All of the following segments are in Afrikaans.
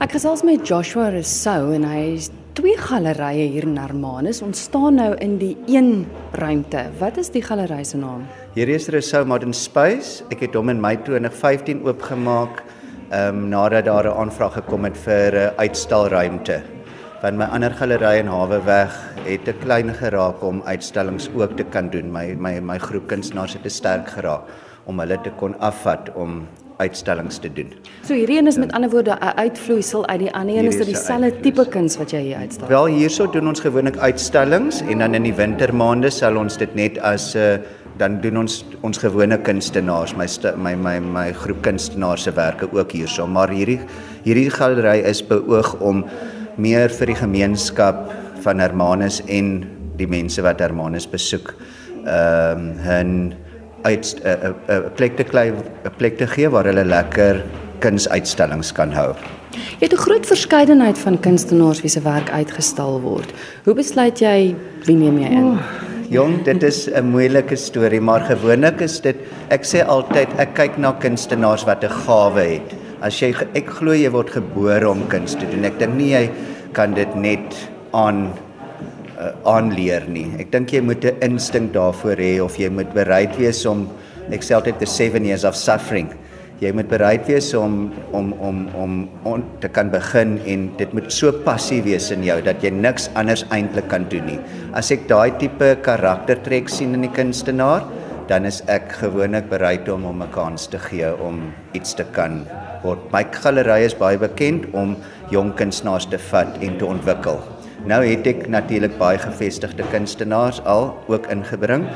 Ek gesels met Joshua Rousseau en hy is twee gallerye hier in Hermanus. Ons staan nou in die een ruimte. Wat is die galery se naam? Hierdie is Rousseau Modern Space. Ek het hom in Mei 2015 oopgemaak, ehm um, nadat daar 'n aanvraag gekom het vir 'n uitstalruimte. Van my ander galery in Haweweg het 'n klein geraak om uitstallings ook te kan doen. My my my groep kunstenaars het te sterk geraak om hulle te kon afvat om uitstallings te doen. So hierdie een is met ander woorde 'n uitvloeisel uit die ander een is dit dieselfde tipe kuns wat jy hier uitstal. Wel hierso doen ons gewoonlik uitstallings en dan in die wintermaande sal ons dit net as 'n uh, dan doen ons ons gewone kunstenaars my my my my groep kunstenaars se werke ook hierso maar hierdie hierdie galery is beoog om meer vir die gemeenskap van Hermanus en die mense wat Hermanus besoek ehm um, 'n uit 'n uh, 'n uh, uh, plek te kry 'n plek te gee waar hulle lekker kunsuitstallings kan hou. Jy het 'n groot verskeidenheid van kunstenaars wie se werk uitgestal word. Hoe besluit jy wie neem jy in? Oh, jong, dit is 'n moeilike storie, maar gewoonlik is dit ek sê altyd ek kyk na kunstenaars wat 'n gawe het. As jy ek glo jy word gebore om kuns te doen. Ek dink nie jy kan dit net aan uh, aanleer nie. Ek dink jy moet 'n instink daarvoor hê of jy moet bereid wees om ek sê altyd the 7 years of suffering. Jy moet bereid wees om om om om om te kan begin en dit moet so passie wees in jou dat jy niks anders eintlik kan doen nie. As ek daai tipe karaktertrek sien in die kunstenaar, dan is ek gewoonlik bereid om hom 'n kans te gee om iets te kan word. My galery is baie bekend om jong kunstenaars te vat en te ontwikkel. Nou het ek natuurlik baie gevestigde kunstenaars al ook ingebring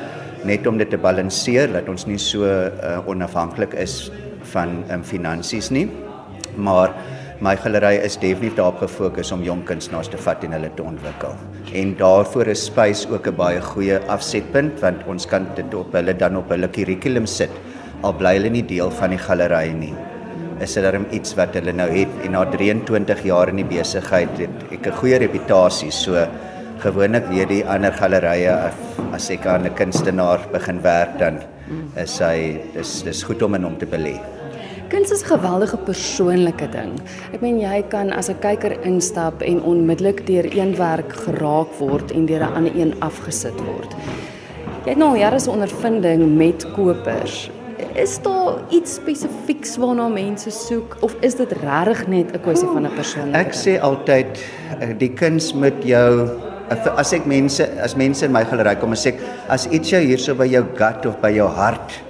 net om dit te balanseer dat ons nie so uh, onafhanklik is van um, finansies nie. Maar my galery is definitief daarop gefokus om jong kunstenaars te vat en hulle te ontwikkel. En daarvoor is Space ook 'n baie goeie afsetpunt want ons kan dit op hulle dan op hulle kurrikulum sit al bly hulle nie deel van die galery nie is dit darem iets wat hulle nou het en na 23 jaar in die besigheid het ek 'n goeie reputasie so gewoonlik weet die ander gallerye as ek aan 'n kunstenaar begin werk dan is hy dis dis goed om in hom te belê. Kuns is 'n geweldige persoonlike ding. Ek meen jy kan as 'n kyker instap en onmiddellik deur een werk geraak word en deur 'n ander een afgesit word. Jy het nou al jare se ondervinding met kopers. Is daar iets spesifieks waarna mense soek of is dit regtig net 'n kwessie van 'n persoonlike? Ek sê altyd eh, die kuns met jou as ek mense as mense in my galery kom en sê as iets jou hierso by jou gut of by jou hart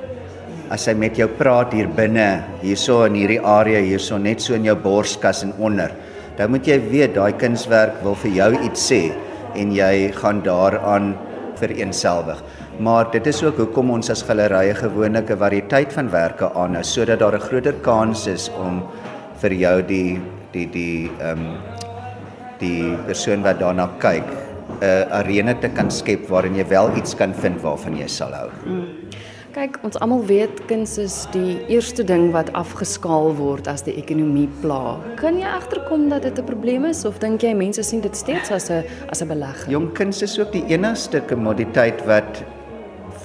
as hy met jou praat hier binne hierso in hierdie area hierso net so in jou borskas en onder dan moet jy weet daai kunswerk wil vir jou iets sê en jy gaan daaraan vereenselwig maar dit is ook hoekom ons as gallerye gewoonlik 'n variëteit van werke aanhou sodat daar 'n groter kans is om vir jou die die die ehm um, die persoon wat daarna kyk 'n arena te kan skep waarin jy wel iets kan vind waarvan jy sal hou. Mm. Kyk, ons almal weet kuns is die eerste ding wat afgeskaal word as die ekonomie pla. Kan jy agterkom dat dit 'n probleem is of dink jy mense sien dit steeds as 'n as 'n belegging? Jong kuns is ook die enigste kommoditeit wat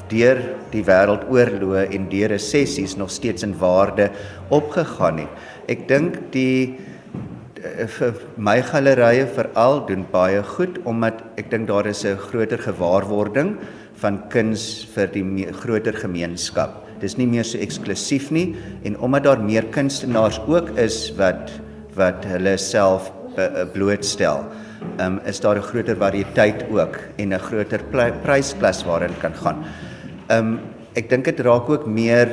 deur die wêreldoorloë en deur resessies nog steeds in waarde opgegaan het. Ek dink die eh, vir my gallerye veral doen baie goed omdat ek dink daar is 'n groter gewaarwording van kuns vir die groter gemeenskap. Dis nie meer so eksklusief nie en omdat daar meer kunstenaars ook is wat wat hulle self eh, blootstel. Ehm um, is daar 'n groter variëteit ook en 'n groter prysklas waarin kan gaan. Ehm um, ek dink dit raak ook meer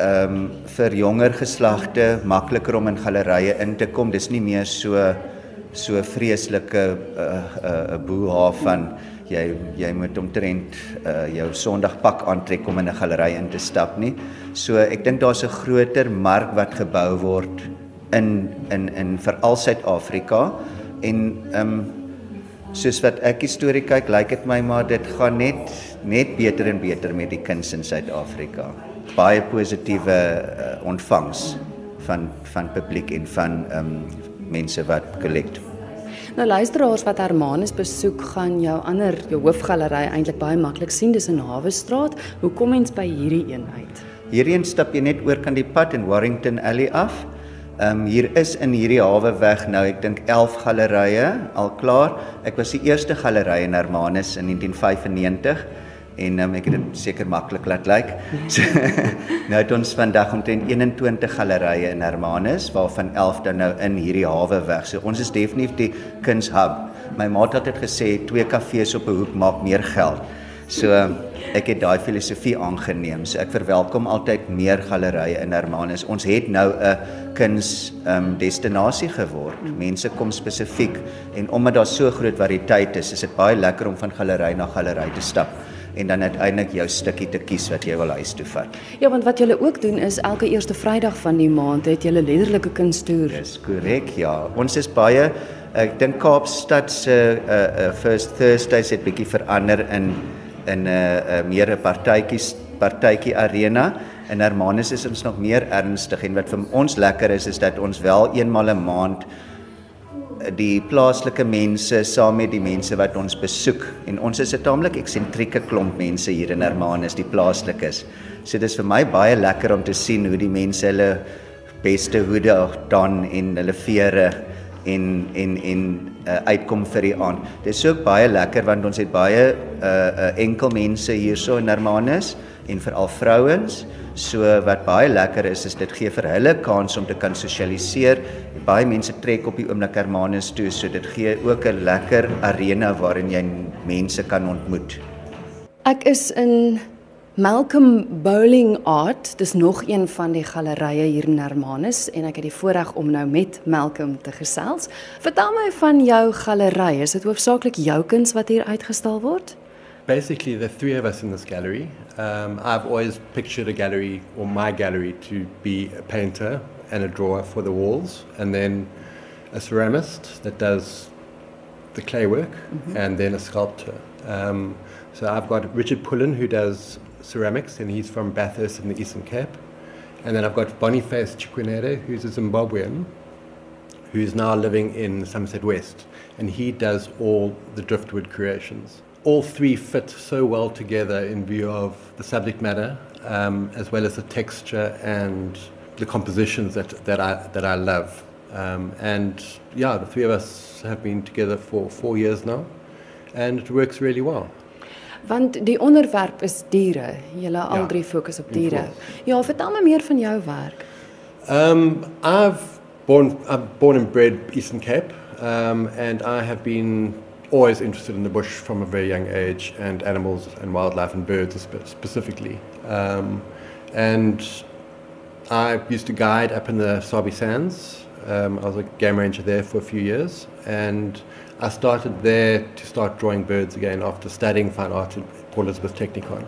ehm um, vir jonger geslagte makliker om in gallerye in te kom. Dis nie meer so so vreeslike 'n uh, eh, 'n uh, eh, boeha van jy jy moet omtrent uh, jou Sondagpak aantrek om in 'n galery in te stap nie. So ek dink daar's 'n groter mark wat gebou word in in in veral Suid-Afrika en ehm um, soos wat ek die storie kyk, lyk dit my maar dit gaan net net beter en beter met die kuns in Suid-Afrika. Baie positiewe uh, ontvangs van van publiek en van ehm um, mense wat kollekt. Nou luisteraars wat Hermanus besoek, gaan jou ander jou hoofgalery eintlik baie maklik sien dis in Hawe Straat. Hoe kom mens by hierdie een uit? Hierdie een stap jy net oor kan die pad in Warrington Alley af. Ehm um, hier is in hierdie haweweg nou ek dink 11 gallerye al klaar. Ek was die eerste galery in Hermanus in 1995 en um, ek het dit seker maklik laat lyk. So, nou het ons vandag omtrent 21 gallerye in Hermanus waarvan 11 dan nou in hierdie hawe weg. So ons is definitief die kunshub. My ma het altyd gesê twee kafees op 'n hoek maak meer geld. So ek het daai filosofie aangeneem. So ek verwelkom altyd meer gallerye in Hermanus. Ons het nou 'n kuns um destinasie geword. Mense kom spesifiek en omdat daar so groot variëteit is, is dit baie lekker om van galery na galery te stap en dan uiteindelik jou stukkie te kies wat jy wil huis toe vat. Ja, want wat julle ook doen is elke eerste Vrydag van die maand het julle letterlike kunstoer. Dis korrek, ja. Ons is baie ek dink Kaapstad se uh, uh, First Thursdays het bietjie verander in in 'n uh, uh, meer 'n partytjies partytjie arena. In Hermanus is ons nog meer ernstig en wat vir ons lekker is is dat ons wel eenmal 'n een maand die plaaslike mense saam met die mense wat ons besoek en ons is 'n taamlik eksentrieke klomp mense hier in Hermanus die plaaslikes. So dis vir my baie lekker om te sien hoe die mense hulle beste hoede dan en hulle vere en en en uh, uitkom vir die aand. Dit is ook baie lekker want ons het baie uh, uh enkel mense hierso in Hermanus en veral vrouens. So wat baie lekker is is dit gee vir hulle kans om te kan sosialiseer. Baie mense trek op die oomblik Hermanus toe, so dit gee ook 'n lekker arena waarin jy mense kan ontmoet. Ek is in Malcolm Bowling Art, dis nog een van die gallerye hier in Hermanus en ek het die voorreg om nou met Malcolm te gesels. Vertel my van jou gallerij. Is dit hoofsaaklik jou kuns wat hier uitgestal word? basically the three of us in this gallery. Um, I've always pictured a gallery or my gallery to be a painter and a drawer for the walls, and then a ceramist that does the clay work, mm-hmm. and then a sculptor. Um, so I've got Richard Pullen who does ceramics, and he's from Bathurst in the Eastern Cape. And then I've got Boniface Chikwinere, who's a Zimbabwean, who's now living in Somerset West, and he does all the driftwood creations all three fit so well together in view of the subject matter, um, as well as the texture and the compositions that, that, I, that I love. Um, and yeah, the three of us have been together for four years now, and it works really well. Want die onderwerp is diere. Julle al ja, drie fokus op diere. Ja, vertel my meer van jou werk. Um I've born I'm born and bred Eastern Cape. Um and I have been always interested in the bush from a very young age and animals and wildlife and birds specifically. Um, and I used to guide up in the Sabi Sands. Um, I was a game ranger there for a few years, and I started there to start drawing birds again after studying fine art at Port Elizabeth Technicon.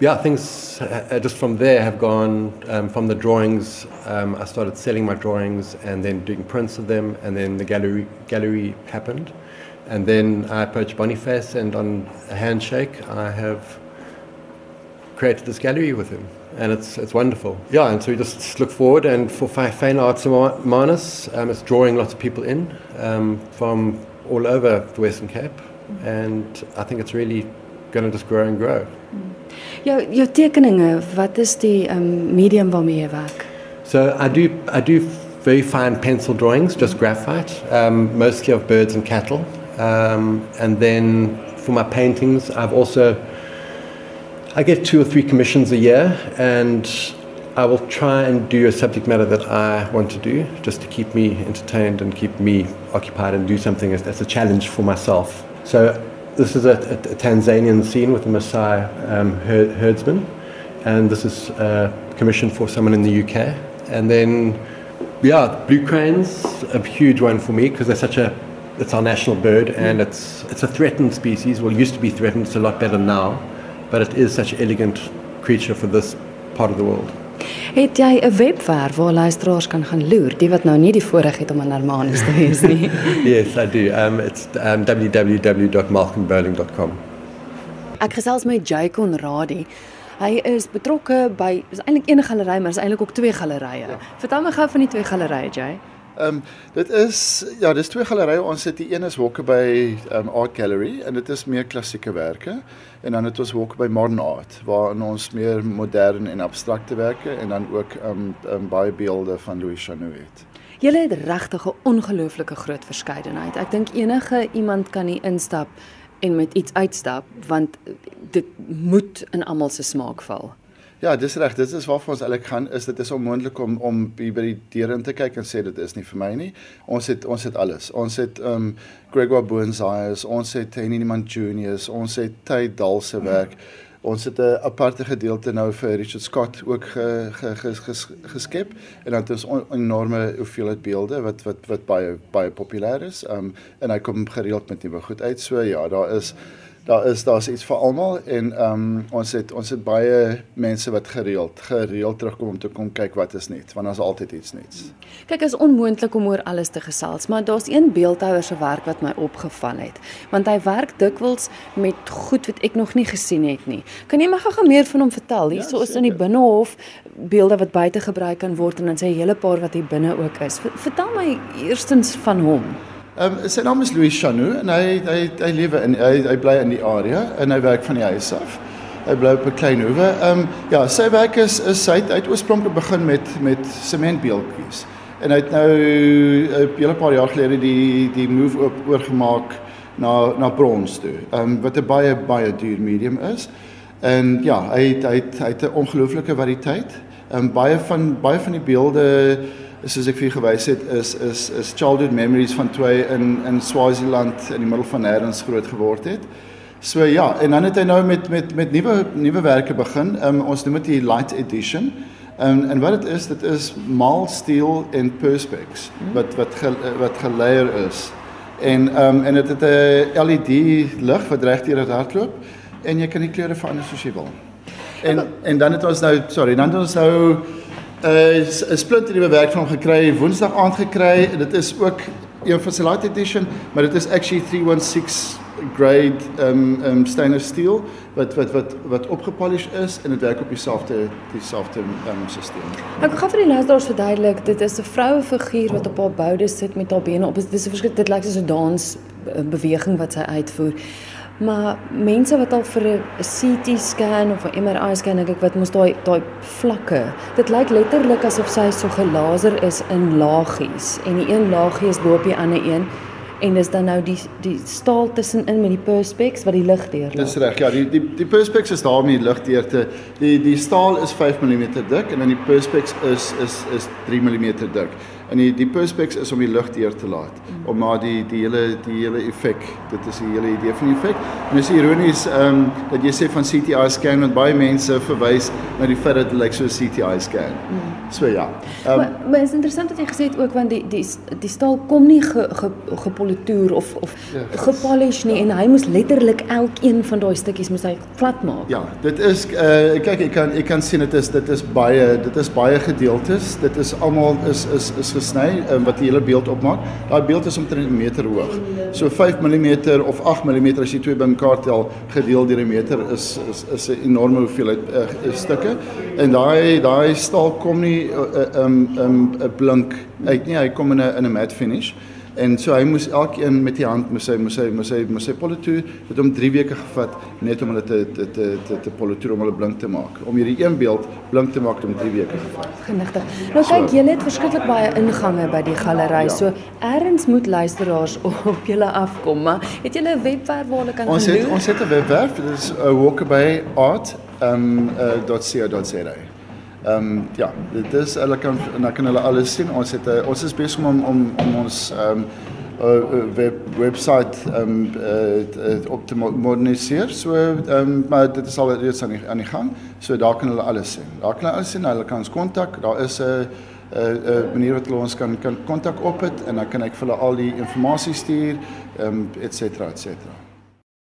Yeah, things uh, just from there have gone um, from the drawings. Um, I started selling my drawings and then doing prints of them, and then the gallery gallery happened. And then I approached Boniface, and on a handshake, I have created this gallery with him. And it's, it's wonderful. Yeah, and so we just look forward. And for Fine Arts Manus, um, it's drawing lots of people in um, from all over the Western Cape. And I think it's really going to just grow and grow. Jou jou tekeninge, wat is die um, medium waarmee jy werk? So I do I do very fine pencil drawings, just graphite, um, mostly of birds and cattle. Um, and then for my paintings, I've also I get two or three commissions a year, and I will try and do a subject matter that I want to do, just to keep me entertained and keep me occupied and do something that's a challenge for myself. So this is a, a, Tanzanian scene with a Maasai um, herd, herdsman, and this is a commission for someone in the UK. And then, yeah, blue cranes, a huge one for me because they're such a it's our national bird, and it's it's a threatened species. Well, used to be threatened. It's a lot better now, but it is such an elegant creature for this part of the world. Het jy 'n webwerf waar luisteraars kan gaan loer, die wat nou nie die voorreg het om in Hermanus te wees nie? yes, I do. Um it's um, www.malcolmbowling.com. Ek gesels met Jay Conradi. Hy is betrokke by is eintlik een galery, maar is eintlik ook twee gallerye. Ja. Vertel my gou van die twee gallerye, Jay. Ehm um, dit is ja, dis twee gallerye. Ons het die een is Walker by um, Art Gallery en dit is meer klassieke werke en dan het ons Walker by Modern Art waar ons meer modern en abstrakte werke en dan ook ehm um, um, baie beelde van Louis Chanou het. Julle het regtig 'n ongelooflike groot verskeidenheid. Ek dink enige iemand kan hier instap en met iets uitstap want dit moet in almal se smaak val. Ja, dis reg. Dit is waarvoor ons eintlik gaan is dit is onmoontlik om om by die deur in te kyk en sê dit is nie vir my nie. Ons het ons het alles. Ons het um Gregor Boonsaaiers, ons het Henny Juniors, ons het Ty Dal se werk. Ons het 'n aparte gedeelte nou vir Richard Scott ook ge, ge, ge, ges, geskep en dan het ons 'n enorme hoeveelheid beelde wat wat wat baie baie populêr is. Um en hy kom gereeld met nuwe goed uit. So ja, daar is daar is daar's iets vir almal en ehm um, ons het ons het baie mense wat gereeld gereeld terugkom om te kom kyk wat is net want daar's altyd iets nets. Kyk is onmoontlik om oor alles te gesels, maar daar's een beeldhouer se werk wat my opgeval het, want hy werk dikwels met goed wat ek nog nie gesien het nie. Kan jy my gou meer van hom vertel? Hierso ja, is in die binnehof beelde wat buite gebruik kan word en dan sê 'n hele paar wat hier binne ook is. Vertel my eerstens van hom. Ehm um, sy naam is Louis Chanou en hy hy hy lewe in hy hy bly in die area en hy werk van die huis af. Hy bly op 'n klein hoewe. Ehm um, ja, sy werk is is hy het, het oorspronklik begin met met sementbeeldjies. En hy het nou 'n uh, hele paar jaar gelede die die move op oorgemaak na na brons toe. Ehm um, wat 'n baie baie duur medium is. En ja, hy het, hy het, hy het 'n ongelooflike variëteit. Ehm um, baie van baie van die beelde soos ek vir julle gewys het is is is childhood memories van twee in in Swaziland in die middel van nêrens groot geword het. So ja, en dan het hy nou met met met nuwe nuwe werke begin. Um, ons noem dit die light edition. Um, en wat dit is, dit is mal steel en perspex wat wat ge, wat geleer is. En um, en dit het 'n LED lig wat reg deur dit hardloop en jy kan die kleure verander soos jy wil. En en dan het ons nou sorry, dan het ons nou uh, 'n splinter nuwe werk van hom gekry, Woensdag aand gekry. Dit is ook een van sy light edition, maar dit is actually 316 grade um um stainless steel wat wat wat wat opgepolish is en dit werk op dieselfde dieselfde um stelsel. Ek gaan vir die luisteraars verduidelik, dit is 'n vroue figuur wat op haar boude sit met haar bene op. Dit is 'n verskrik dit lyk soos 'n dans eh, beweging wat sy uitvoer. Maar mense wat al vir 'n CT scan of 'n MRI scan dink ek wat mos daai daai vlakke. Dit lyk letterlik asof sy so gelaser is in laagies en die een laagie is bo op die ander een en dis dan nou die die staal tussenin met die perspex wat die lig deurlaat. Dis reg. Ja, die die die perspex is daar om die lig deur te die die staal is 5 mm dik en dan die perspex is is is 3 mm dik en die die perspex is om die lig deur te laat mm. om maar die die hele die hele effek dit is die hele idee van die effek en is ironies ehm um, dat jy sê van CTI scan want baie mense verwys na die feit dat dit lyk so 'n CTI scan mm. so ja um, maar, maar is interessant wat jy gesê het ook want die die die staal kom nie ge, ge, gepolitoer of of ja, gepolish nie ja. en hy moes letterlik elkeen van daai stukkies moes hy glad maak ja dit is uh, kyk ek kan ek kan sien dit is dit is baie dit is baie gedeeltes dit is almal is is is gesny um, wat die hele beeld opmaak. Daai beeld is omtrent 'n meter hoog. So 5 mm of 8 mm as jy twee bymekaar tel gedeel deur 'n meter is is is 'n enorme hoeveelheid uh, stukke. En daai daai staal kom nie 'n uh, um, um, blink uit nie. Hy kom in 'n in 'n matte finish. En so hy moes elkeen met die hand moes hy moes hy moes hy moes hy politoer het hom 3 weke gevat net om hulle te te te te, te politoer om hulle blink te maak. Om hierdie een beeld blink te maak het hom 3 weke gevat. Genigtig. Nou kyk, so, julle het verskriklik baie ingange by die galery. Ja. So ergens moet luisteraars op julle afkom, maar het julle 'n webwerf waar hulle kan ons het, ons het 'n webwerf, dit is 'n walkabout art um uh, .co.za. Ehm um, ja, dit is hulle kan en dan kan hulle alles sien. Ons het uh, ons is besig om om om ons ehm um, uh, web webwerf ehm um, uh, op te moderniseer. So ehm um, maar dit is al reeds aan die aan die gang. So daar kan hulle alles sien. Daar kan hulle alles sien. Hulle kan ons kontak. Daar is 'n uh, 'n uh, uh, manier wat ons kan kan kontak op het en dan kan ek vir hulle al die inligting stuur, ehm um, et cetera et cetera.